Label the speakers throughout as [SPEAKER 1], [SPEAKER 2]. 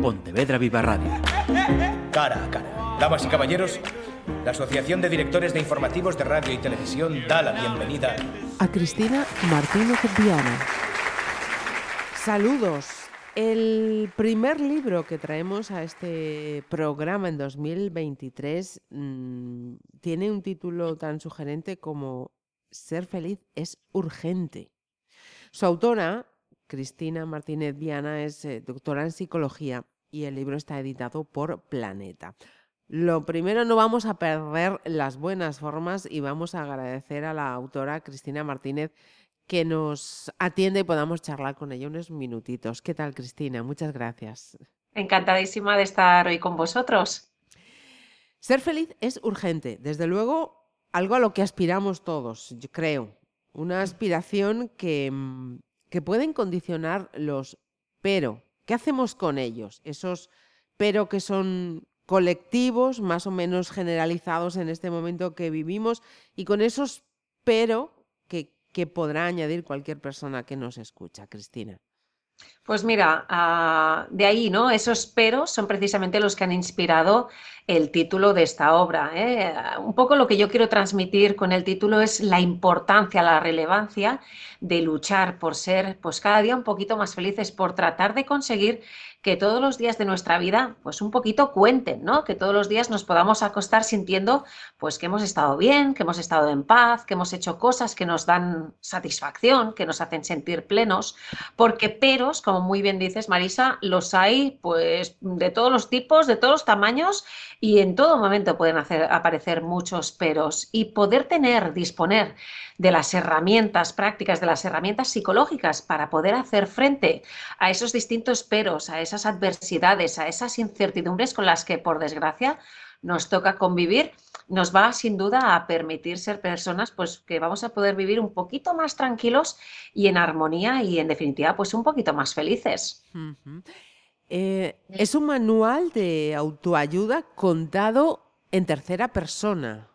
[SPEAKER 1] Pontevedra Viva Radio.
[SPEAKER 2] Cara a cara. Damas y caballeros, la Asociación de Directores de Informativos de Radio y Televisión da la bienvenida
[SPEAKER 3] a Cristina Martínez Viana. Saludos. El primer libro que traemos a este programa en 2023 mmm, tiene un título tan sugerente como Ser feliz es urgente. Su autora, Cristina Martínez Viana, es eh, doctora en psicología y el libro está editado por Planeta. Lo primero, no vamos a perder las buenas formas y vamos a agradecer a la autora Cristina Martínez que nos atiende y podamos charlar con ella unos minutitos. ¿Qué tal, Cristina? Muchas gracias.
[SPEAKER 4] Encantadísima de estar hoy con vosotros.
[SPEAKER 3] Ser feliz es urgente, desde luego algo a lo que aspiramos todos, yo creo. Una aspiración que, mm, que pueden condicionar los pero. ¿Qué hacemos con ellos? Esos pero que son colectivos más o menos generalizados en este momento que vivimos y con esos pero que, podrá añadir cualquier persona que nos escucha, Cristina.
[SPEAKER 4] Pues mira, uh, de ahí, ¿no? Esos peros son precisamente los que han inspirado el título de esta obra. ¿eh? Un poco lo que yo quiero transmitir con el título es la importancia, la relevancia de luchar por ser, pues cada día un poquito más felices, por tratar de conseguir que todos los días de nuestra vida, pues un poquito cuenten, ¿no? Que todos los días nos podamos acostar sintiendo, pues que hemos estado bien, que hemos estado en paz, que hemos hecho cosas que nos dan satisfacción, que nos hacen sentir plenos, porque peros, como muy bien dices, Marisa, los hay, pues, de todos los tipos, de todos los tamaños y en todo momento pueden hacer, aparecer muchos peros y poder tener, disponer de las herramientas prácticas, de las herramientas psicológicas para poder hacer frente a esos distintos peros, a esas adversidades, a esas incertidumbres con las que, por desgracia, nos toca convivir, nos va sin duda a permitir ser personas pues que vamos a poder vivir un poquito más tranquilos y en armonía y en definitiva pues un poquito más felices.
[SPEAKER 3] Eh, es un manual de autoayuda contado en tercera persona.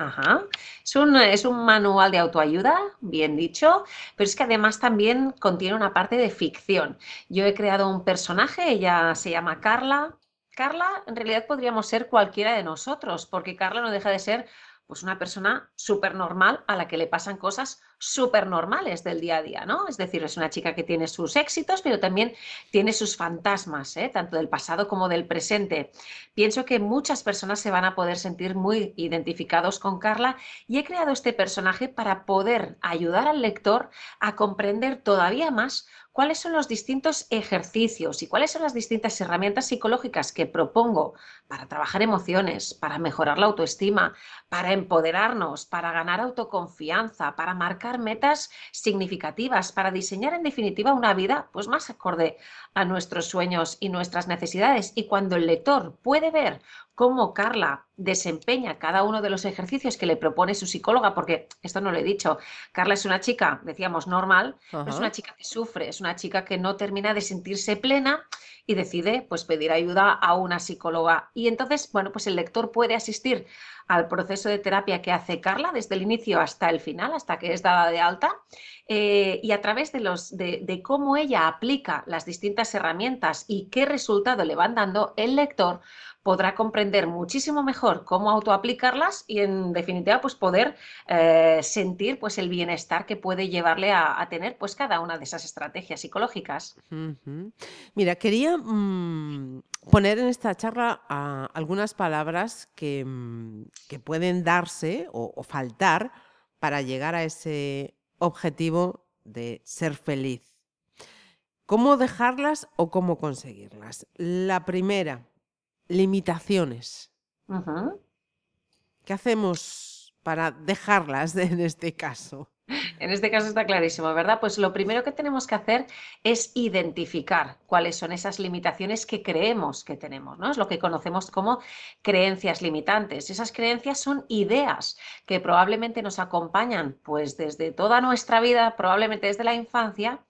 [SPEAKER 4] Ajá. Es un, es un, manual de autoayuda, bien dicho, pero es que además también contiene una parte de ficción. Yo he creado un personaje, ella se llama Carla. Carla, en realidad podríamos ser cualquiera de nosotros, porque Carla no deja de ser pues una persona súper normal a la que le pasan cosas súper normales del día a día, ¿no? Es decir, es una chica que tiene sus éxitos, pero también tiene sus fantasmas, ¿eh? tanto del pasado como del presente. Pienso que muchas personas se van a poder sentir muy identificados con Carla y he creado este personaje para poder ayudar al lector a comprender todavía más cuáles son los distintos ejercicios y cuáles son las distintas herramientas psicológicas que propongo para trabajar emociones, para mejorar la autoestima, para empoderarnos, para ganar autoconfianza, para marcar metas significativas, para diseñar en definitiva una vida pues más acorde a nuestros sueños y nuestras necesidades. Y cuando el lector puede ver cómo Carla desempeña cada uno de los ejercicios que le propone su psicóloga, porque esto no lo he dicho, Carla es una chica, decíamos, normal, es una chica que sufre, es una chica que no termina de sentirse plena y decide pues pedir ayuda a una psicóloga. Y entonces, bueno, pues el lector puede asistir al proceso de terapia que hace Carla desde el inicio hasta el final, hasta que es dada de alta, eh, y a través de, los, de, de cómo ella aplica las distintas herramientas y qué resultado le van dando, el lector podrá comprender muchísimo mejor cómo autoaplicarlas y en definitiva pues poder eh, sentir pues el bienestar que puede llevarle a, tener pues cada una de esas estrategias psicológicas.
[SPEAKER 3] Mira, quería mmm, poner en esta charla uh, algunas palabras que, mmm, que pueden darse o faltar para llegar a ese objetivo de ser feliz. ¿Cómo dejarlas o cómo conseguirlas? La primera, limitaciones. Uh -huh. ¿Qué hacemos para dejarlas en este caso?
[SPEAKER 4] En este caso está clarísimo, ¿verdad? Pues lo primero que tenemos que hacer es identificar cuáles son esas limitaciones que creemos que tenemos, ¿no? Es lo que conocemos como creencias limitantes. Esas creencias son ideas que probablemente nos acompañan pues desde toda nuestra vida, probablemente desde la infancia,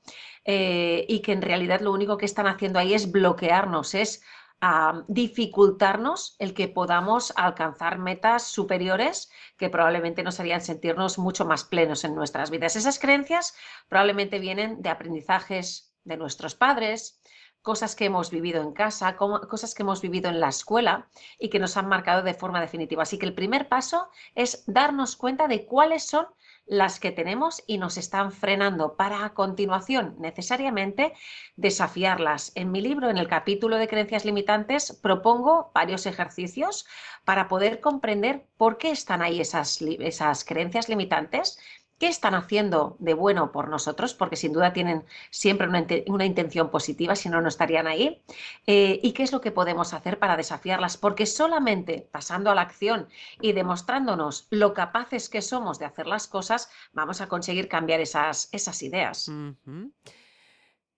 [SPEAKER 4] eh, y que en realidad lo único que están haciendo ahí es bloquearnos, es a dificultarnos el que podamos alcanzar metas superiores que probablemente nos harían sentirnos mucho más plenos en nuestras vidas. Esas creencias probablemente vienen de aprendizajes de nuestros padres, cosas que hemos vivido en casa, cosas que hemos vivido en la escuela y que nos han marcado de forma definitiva. Así que el primer paso es darnos cuenta de cuáles son las que tenemos y nos están frenando para a continuación necesariamente desafiarlas. En mi libro, en el capítulo de creencias limitantes, propongo varios ejercicios para poder comprender por qué están ahí esas, esas creencias limitantes qué están haciendo de bueno por nosotros, porque sin duda tienen siempre una, intención positiva, si no, no estarían ahí, eh, y qué es lo que podemos hacer para desafiarlas, porque solamente pasando a la acción y demostrándonos lo capaces que somos de hacer las cosas, vamos a conseguir cambiar esas, esas ideas.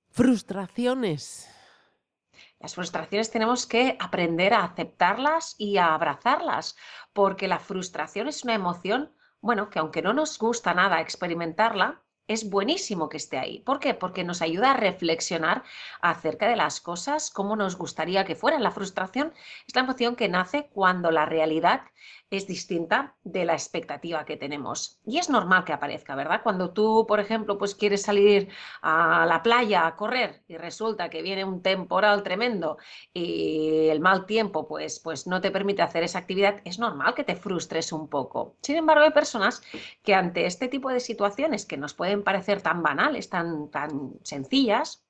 [SPEAKER 3] Frustraciones.
[SPEAKER 4] Las frustraciones tenemos que aprender a aceptarlas y a abrazarlas, porque la frustración es una emoción bueno, que aunque no nos gusta nada experimentarla, es buenísimo que esté ahí. ¿Por qué? Porque nos ayuda a reflexionar acerca de las cosas, cómo nos gustaría que fueran. La frustración es la emoción que nace cuando la realidad es distinta de la expectativa que tenemos. Y es normal que aparezca, ¿verdad? Cuando tú, por ejemplo, pues quieres salir a la playa a correr y resulta que viene un temporal tremendo y el mal tiempo pues, pues no te permite hacer esa actividad, es normal que te frustres un poco. Sin embargo, hay personas que ante este tipo de situaciones que nos pueden parecer tan banales, tan, tan sencillas,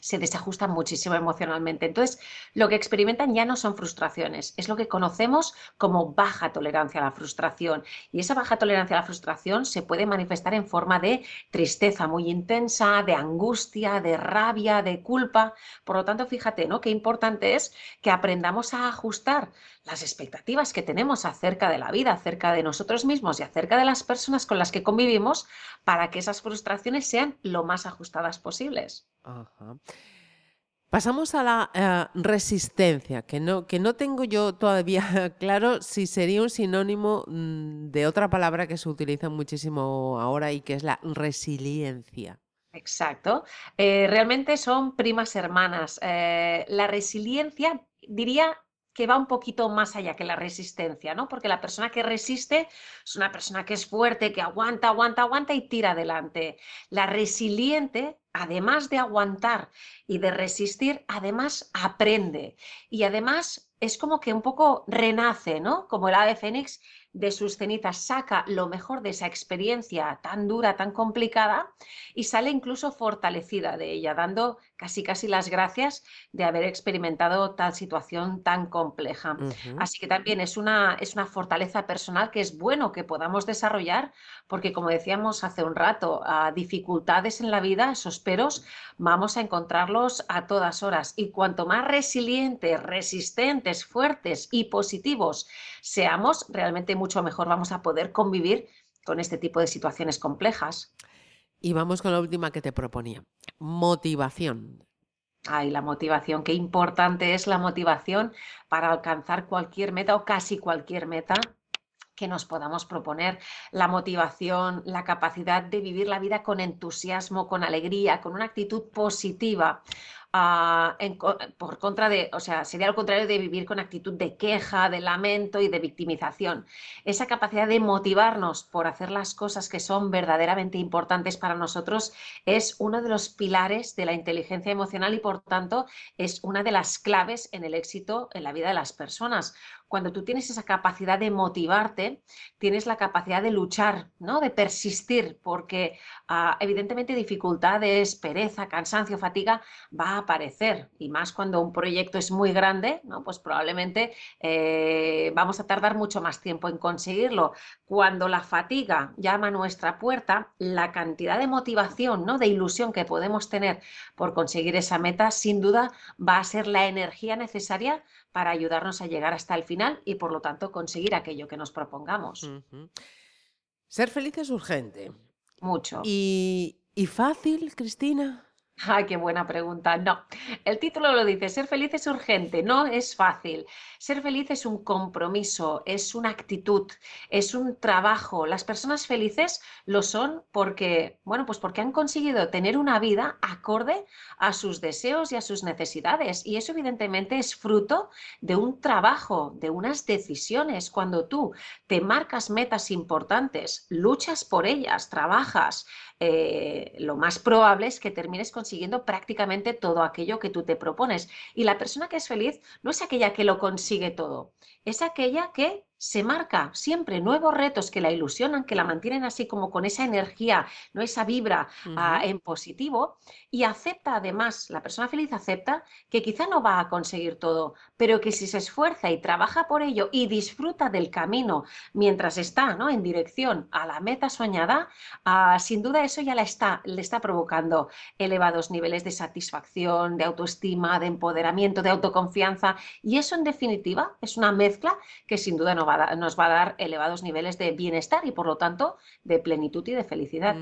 [SPEAKER 4] se desajustan muchísimo emocionalmente. Entonces, lo que experimentan ya no son frustraciones, es lo que conocemos como baja tolerancia a la frustración. Y esa baja tolerancia a la frustración se puede manifestar en forma de tristeza muy intensa, de angustia, de rabia, de culpa. Por lo tanto, fíjate, ¿no? Qué importante es que aprendamos a ajustar las expectativas que tenemos acerca de la vida, acerca de nosotros mismos y acerca de las personas con las que convivimos para que esas frustraciones sean lo más ajustadas posibles.
[SPEAKER 3] Pasamos a la eh, resistencia, que no, que no tengo yo todavía claro si sería un sinónimo mm, de otra palabra que se utiliza muchísimo ahora y que es la resiliencia.
[SPEAKER 4] Exacto. Eh, realmente son primas hermanas. Eh, la resiliencia, diría, que va un poquito más allá que la resistencia, ¿no? Porque la persona que resiste es una persona que es fuerte, que aguanta, aguanta, aguanta y tira adelante. La resiliente, además de aguantar y de resistir, además aprende. Y además es como que un poco renace, ¿no? Como el ave fénix de sus cenizas saca lo mejor de esa experiencia tan dura, tan complicada y sale incluso fortalecida de ella, dando casi casi las gracias de haber experimentado tal situación tan compleja. Así que también es una, es una fortaleza personal que es bueno que podamos desarrollar porque como decíamos hace un rato, a dificultades en la vida, esos peros, vamos a encontrarlos a todas horas y cuanto más resilientes, resistentes, fuertes y positivos seamos, realmente mucho mejor vamos a poder convivir con este tipo de situaciones complejas.
[SPEAKER 3] Y vamos con la última que te proponía, motivación.
[SPEAKER 4] Ay, la motivación, qué importante es la motivación para alcanzar cualquier meta o casi cualquier meta que nos podamos proponer, la motivación, la capacidad de vivir la vida con entusiasmo, con alegría, con una actitud positiva por contra de, o sea, sería lo contrario de vivir con actitud de queja, de lamento y de victimización. Esa capacidad de motivarnos por hacer las cosas que son verdaderamente importantes para nosotros es uno de los pilares de la inteligencia emocional y por tanto es una de las claves en el éxito en la vida de las personas. Cuando tú tienes esa capacidad de motivarte, tienes la capacidad de luchar, ¿no? de persistir, porque ah, evidentemente dificultades, pereza, cansancio, fatiga va a aparecer y más cuando un proyecto es muy grande, ¿no? pues probablemente eh, vamos a tardar mucho más tiempo en conseguirlo. Cuando la fatiga llama a nuestra puerta, la cantidad de motivación, ¿no? de ilusión que podemos tener por conseguir esa meta, sin duda va a ser la energía necesaria para ayudarnos a llegar hasta el final y por lo tanto conseguir aquello que nos propongamos.
[SPEAKER 3] Ser feliz es urgente.
[SPEAKER 4] Mucho.
[SPEAKER 3] ¿Y, y fácil, Cristina?
[SPEAKER 4] Ay, qué buena pregunta. No, el título lo dice, ser feliz es urgente, no es fácil. Ser feliz es un compromiso, es una actitud, es un trabajo. Las personas felices lo son porque, bueno, pues porque han conseguido tener una vida acorde a sus deseos y a sus necesidades. Y eso evidentemente es fruto de un trabajo, de unas decisiones. Cuando tú te marcas metas importantes, luchas por ellas, trabajas, eh, lo más probable es que termines con consiguiendo prácticamente todo aquello que tú te propones. Y la persona que es feliz no es aquella que lo consigue todo, es aquella que se marca siempre nuevos retos que la ilusionan, que la mantienen así como con esa energía, no esa vibra ah, en positivo y acepta además, la persona feliz acepta que quizá no va a conseguir todo, pero que si se esfuerza y trabaja por ello y disfruta del camino mientras está ¿no? en dirección a la meta soñada, ah, sin duda eso ya la está, le está provocando elevados niveles de satisfacción, de autoestima, de empoderamiento, de autoconfianza y eso en definitiva es una mezcla que sin duda no nos va a dar elevados niveles de bienestar y por lo tanto de plenitud y de felicidad.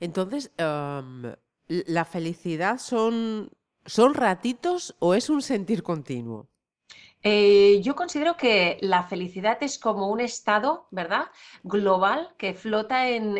[SPEAKER 3] Entonces, ¿la felicidad son, son ratitos o es un sentir continuo?
[SPEAKER 4] Eh, yo considero que la felicidad es como un estado, ¿verdad? Global que flota en,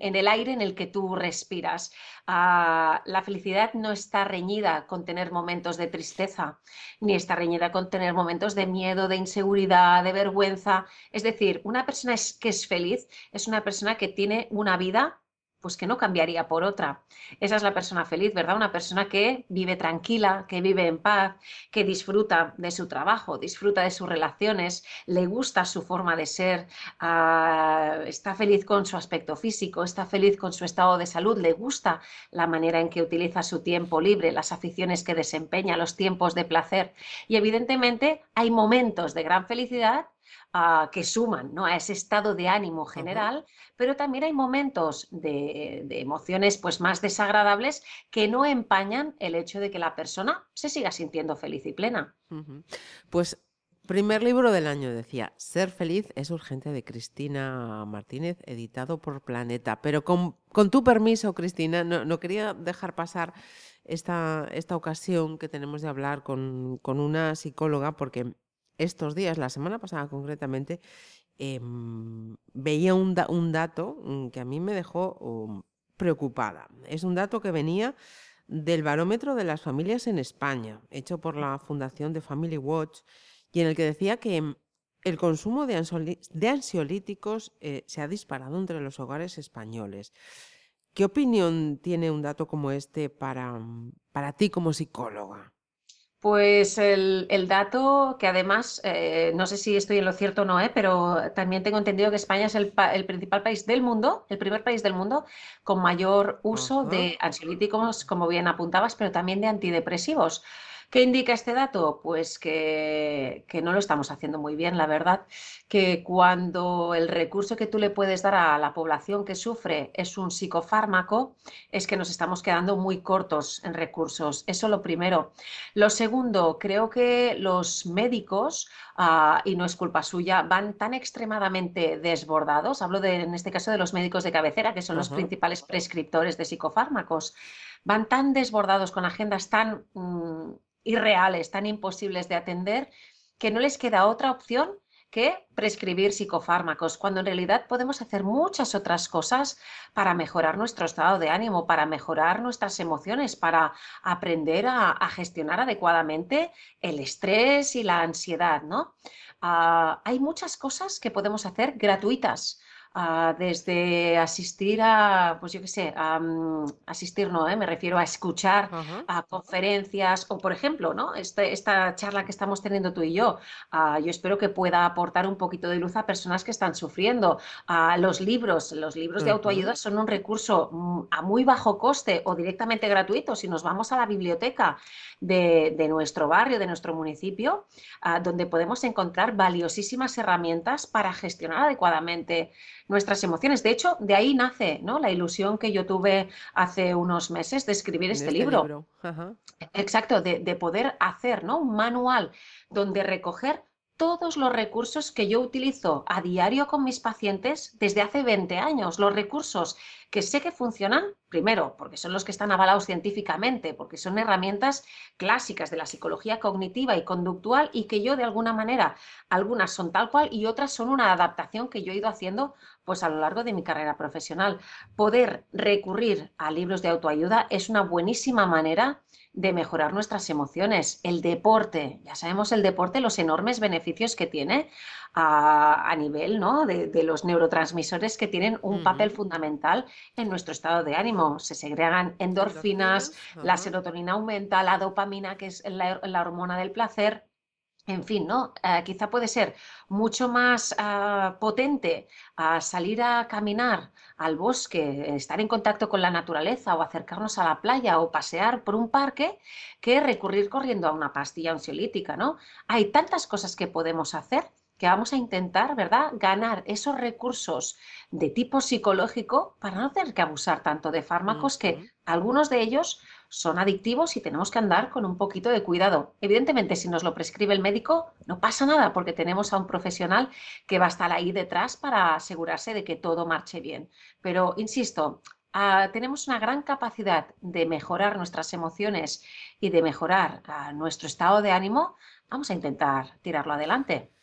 [SPEAKER 4] el aire en el que tú respiras. Ah, la felicidad no está reñida con tener momentos de tristeza, ni está reñida con tener momentos de miedo, de inseguridad, de vergüenza. Es decir, una persona que es feliz es una persona que tiene una vida pues que no cambiaría por otra. Esa es la persona feliz, ¿verdad? Una persona que vive tranquila, que vive en paz, que disfruta de su trabajo, disfruta de sus relaciones, le gusta su forma de ser, ah, está feliz con su aspecto físico, está feliz con su estado de salud, le gusta la manera en que utiliza su tiempo libre, las aficiones que desempeña, los tiempos de placer. Y evidentemente hay momentos de gran felicidad que suman ¿no? a ese estado de ánimo general, pero también hay momentos de, emociones pues, más desagradables que no empañan el hecho de que la persona se siga sintiendo feliz y plena.
[SPEAKER 3] Pues Primer libro del año, decía, Ser feliz es urgente de Cristina Martínez, editado por Planeta. Pero con, tu permiso, Cristina, no, quería dejar pasar esta, esta, ocasión que tenemos de hablar con, con una psicóloga, porque estos días, la semana pasada concretamente, em, veía un, dato mm, que a mí me dejó um, preocupada. Es un dato que venía del barómetro de las familias en España, hecho por la Fundación de Family Watch, y en el que decía que em, el consumo de, ansiolíticos eh, se ha disparado entre los hogares españoles. ¿Qué opinión tiene un dato como este para, para ti como psicóloga?
[SPEAKER 4] Pues el, dato que además, eh, no sé si estoy en lo cierto o no, eh, pero también tengo entendido que España es el, principal país del mundo, el primer país del mundo con mayor uso de ansiolíticos, como bien apuntabas, pero también de antidepresivos. ¿Qué indica este dato? Pues que, no lo estamos haciendo muy bien, la verdad, que cuando el recurso que tú le puedes dar a la población que sufre es un psicofármaco, es que nos estamos quedando muy cortos en recursos. Eso lo primero. Lo segundo, creo que los médicos, ah, y no es culpa suya, van tan extremadamente desbordados, hablo de, en este caso de los médicos de cabecera, que son los principales prescriptores de psicofármacos, van tan desbordados con agendas tan... Mm, irreales, tan imposibles de atender, que no les queda otra opción que prescribir psicofármacos, cuando en realidad podemos hacer muchas otras cosas para mejorar nuestro estado de ánimo, para mejorar nuestras emociones, para aprender a, gestionar adecuadamente el estrés y la ansiedad, ¿no? Ah, hay muchas cosas que podemos hacer gratuitas desde asistir a, pues yo qué sé, mm, asistir no, ¿eh? me refiero a escuchar a conferencias o, por ejemplo, ¿no? Este, esta charla que estamos teniendo tú y yo, yo espero que pueda aportar un poquito de luz a personas que están sufriendo. a los libros, los libros de autoayuda son un recurso mm, a muy bajo coste o directamente gratuito. Si nos vamos a la biblioteca de, nuestro barrio, de nuestro municipio, donde podemos encontrar valiosísimas herramientas para gestionar adecuadamente nuestras emociones. De hecho, de ahí nace ¿no? la ilusión que yo tuve hace unos meses de escribir este, este, libro. Exacto, de, de, poder hacer ¿no? un manual donde recoger todos los recursos que yo utilizo a diario con mis pacientes desde hace 20 años, los recursos que sé que funcionan, primero, porque son los que están avalados científicamente, porque son herramientas clásicas de la psicología cognitiva y conductual y que yo de alguna manera, algunas son tal cual y otras son una adaptación que yo he ido haciendo pues a lo largo de mi carrera profesional. Poder recurrir a libros de autoayuda es una buenísima manera de mejorar nuestras emociones. El deporte, ya sabemos el deporte, los enormes beneficios que tiene a, nivel ¿no? de, los neurotransmisores que tienen un papel fundamental en nuestro estado de ánimo. Se segregan endorfinas, la serotonina aumenta, la dopamina, que es la hormona del placer en fin, ¿no? Eh, quizá puede ser mucho más ah, potente a salir a caminar al bosque, estar en contacto con la naturaleza o acercarnos a la playa o pasear por un parque que recurrir corriendo a una pastilla ansiolítica, ¿no? Hay tantas cosas que podemos hacer que vamos a intentar, ¿verdad?, ganar esos recursos de tipo psicológico para no tener que abusar tanto de fármacos que algunos de ellos son adictivos y tenemos que andar con un poquito de cuidado. Evidentemente, si nos lo prescribe el médico, no pasa nada porque tenemos a un profesional que va a estar ahí detrás para asegurarse de que todo marche bien. Pero, insisto, ah, tenemos una gran capacidad de mejorar nuestras emociones y de mejorar ah, nuestro estado de ánimo. Vamos a intentar tirarlo adelante.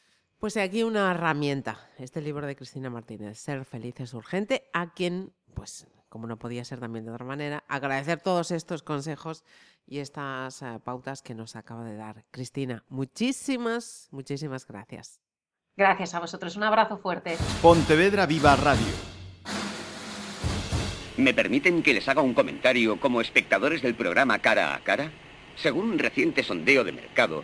[SPEAKER 3] Pues aquí una herramienta, este libro de Cristina Martínez, Ser feliz es urgente, a quien, pues como no podía ser también de otra manera, agradecer todos estos consejos y estas eh, pautas que nos acaba de dar Cristina. Muchísimas, muchísimas gracias.
[SPEAKER 4] Gracias a vosotros. Un abrazo fuerte.
[SPEAKER 1] Pontevedra Viva Radio.
[SPEAKER 5] ¿Me permiten que les haga un comentario como espectadores del programa Cara a Cara? Según un reciente sondeo de mercado,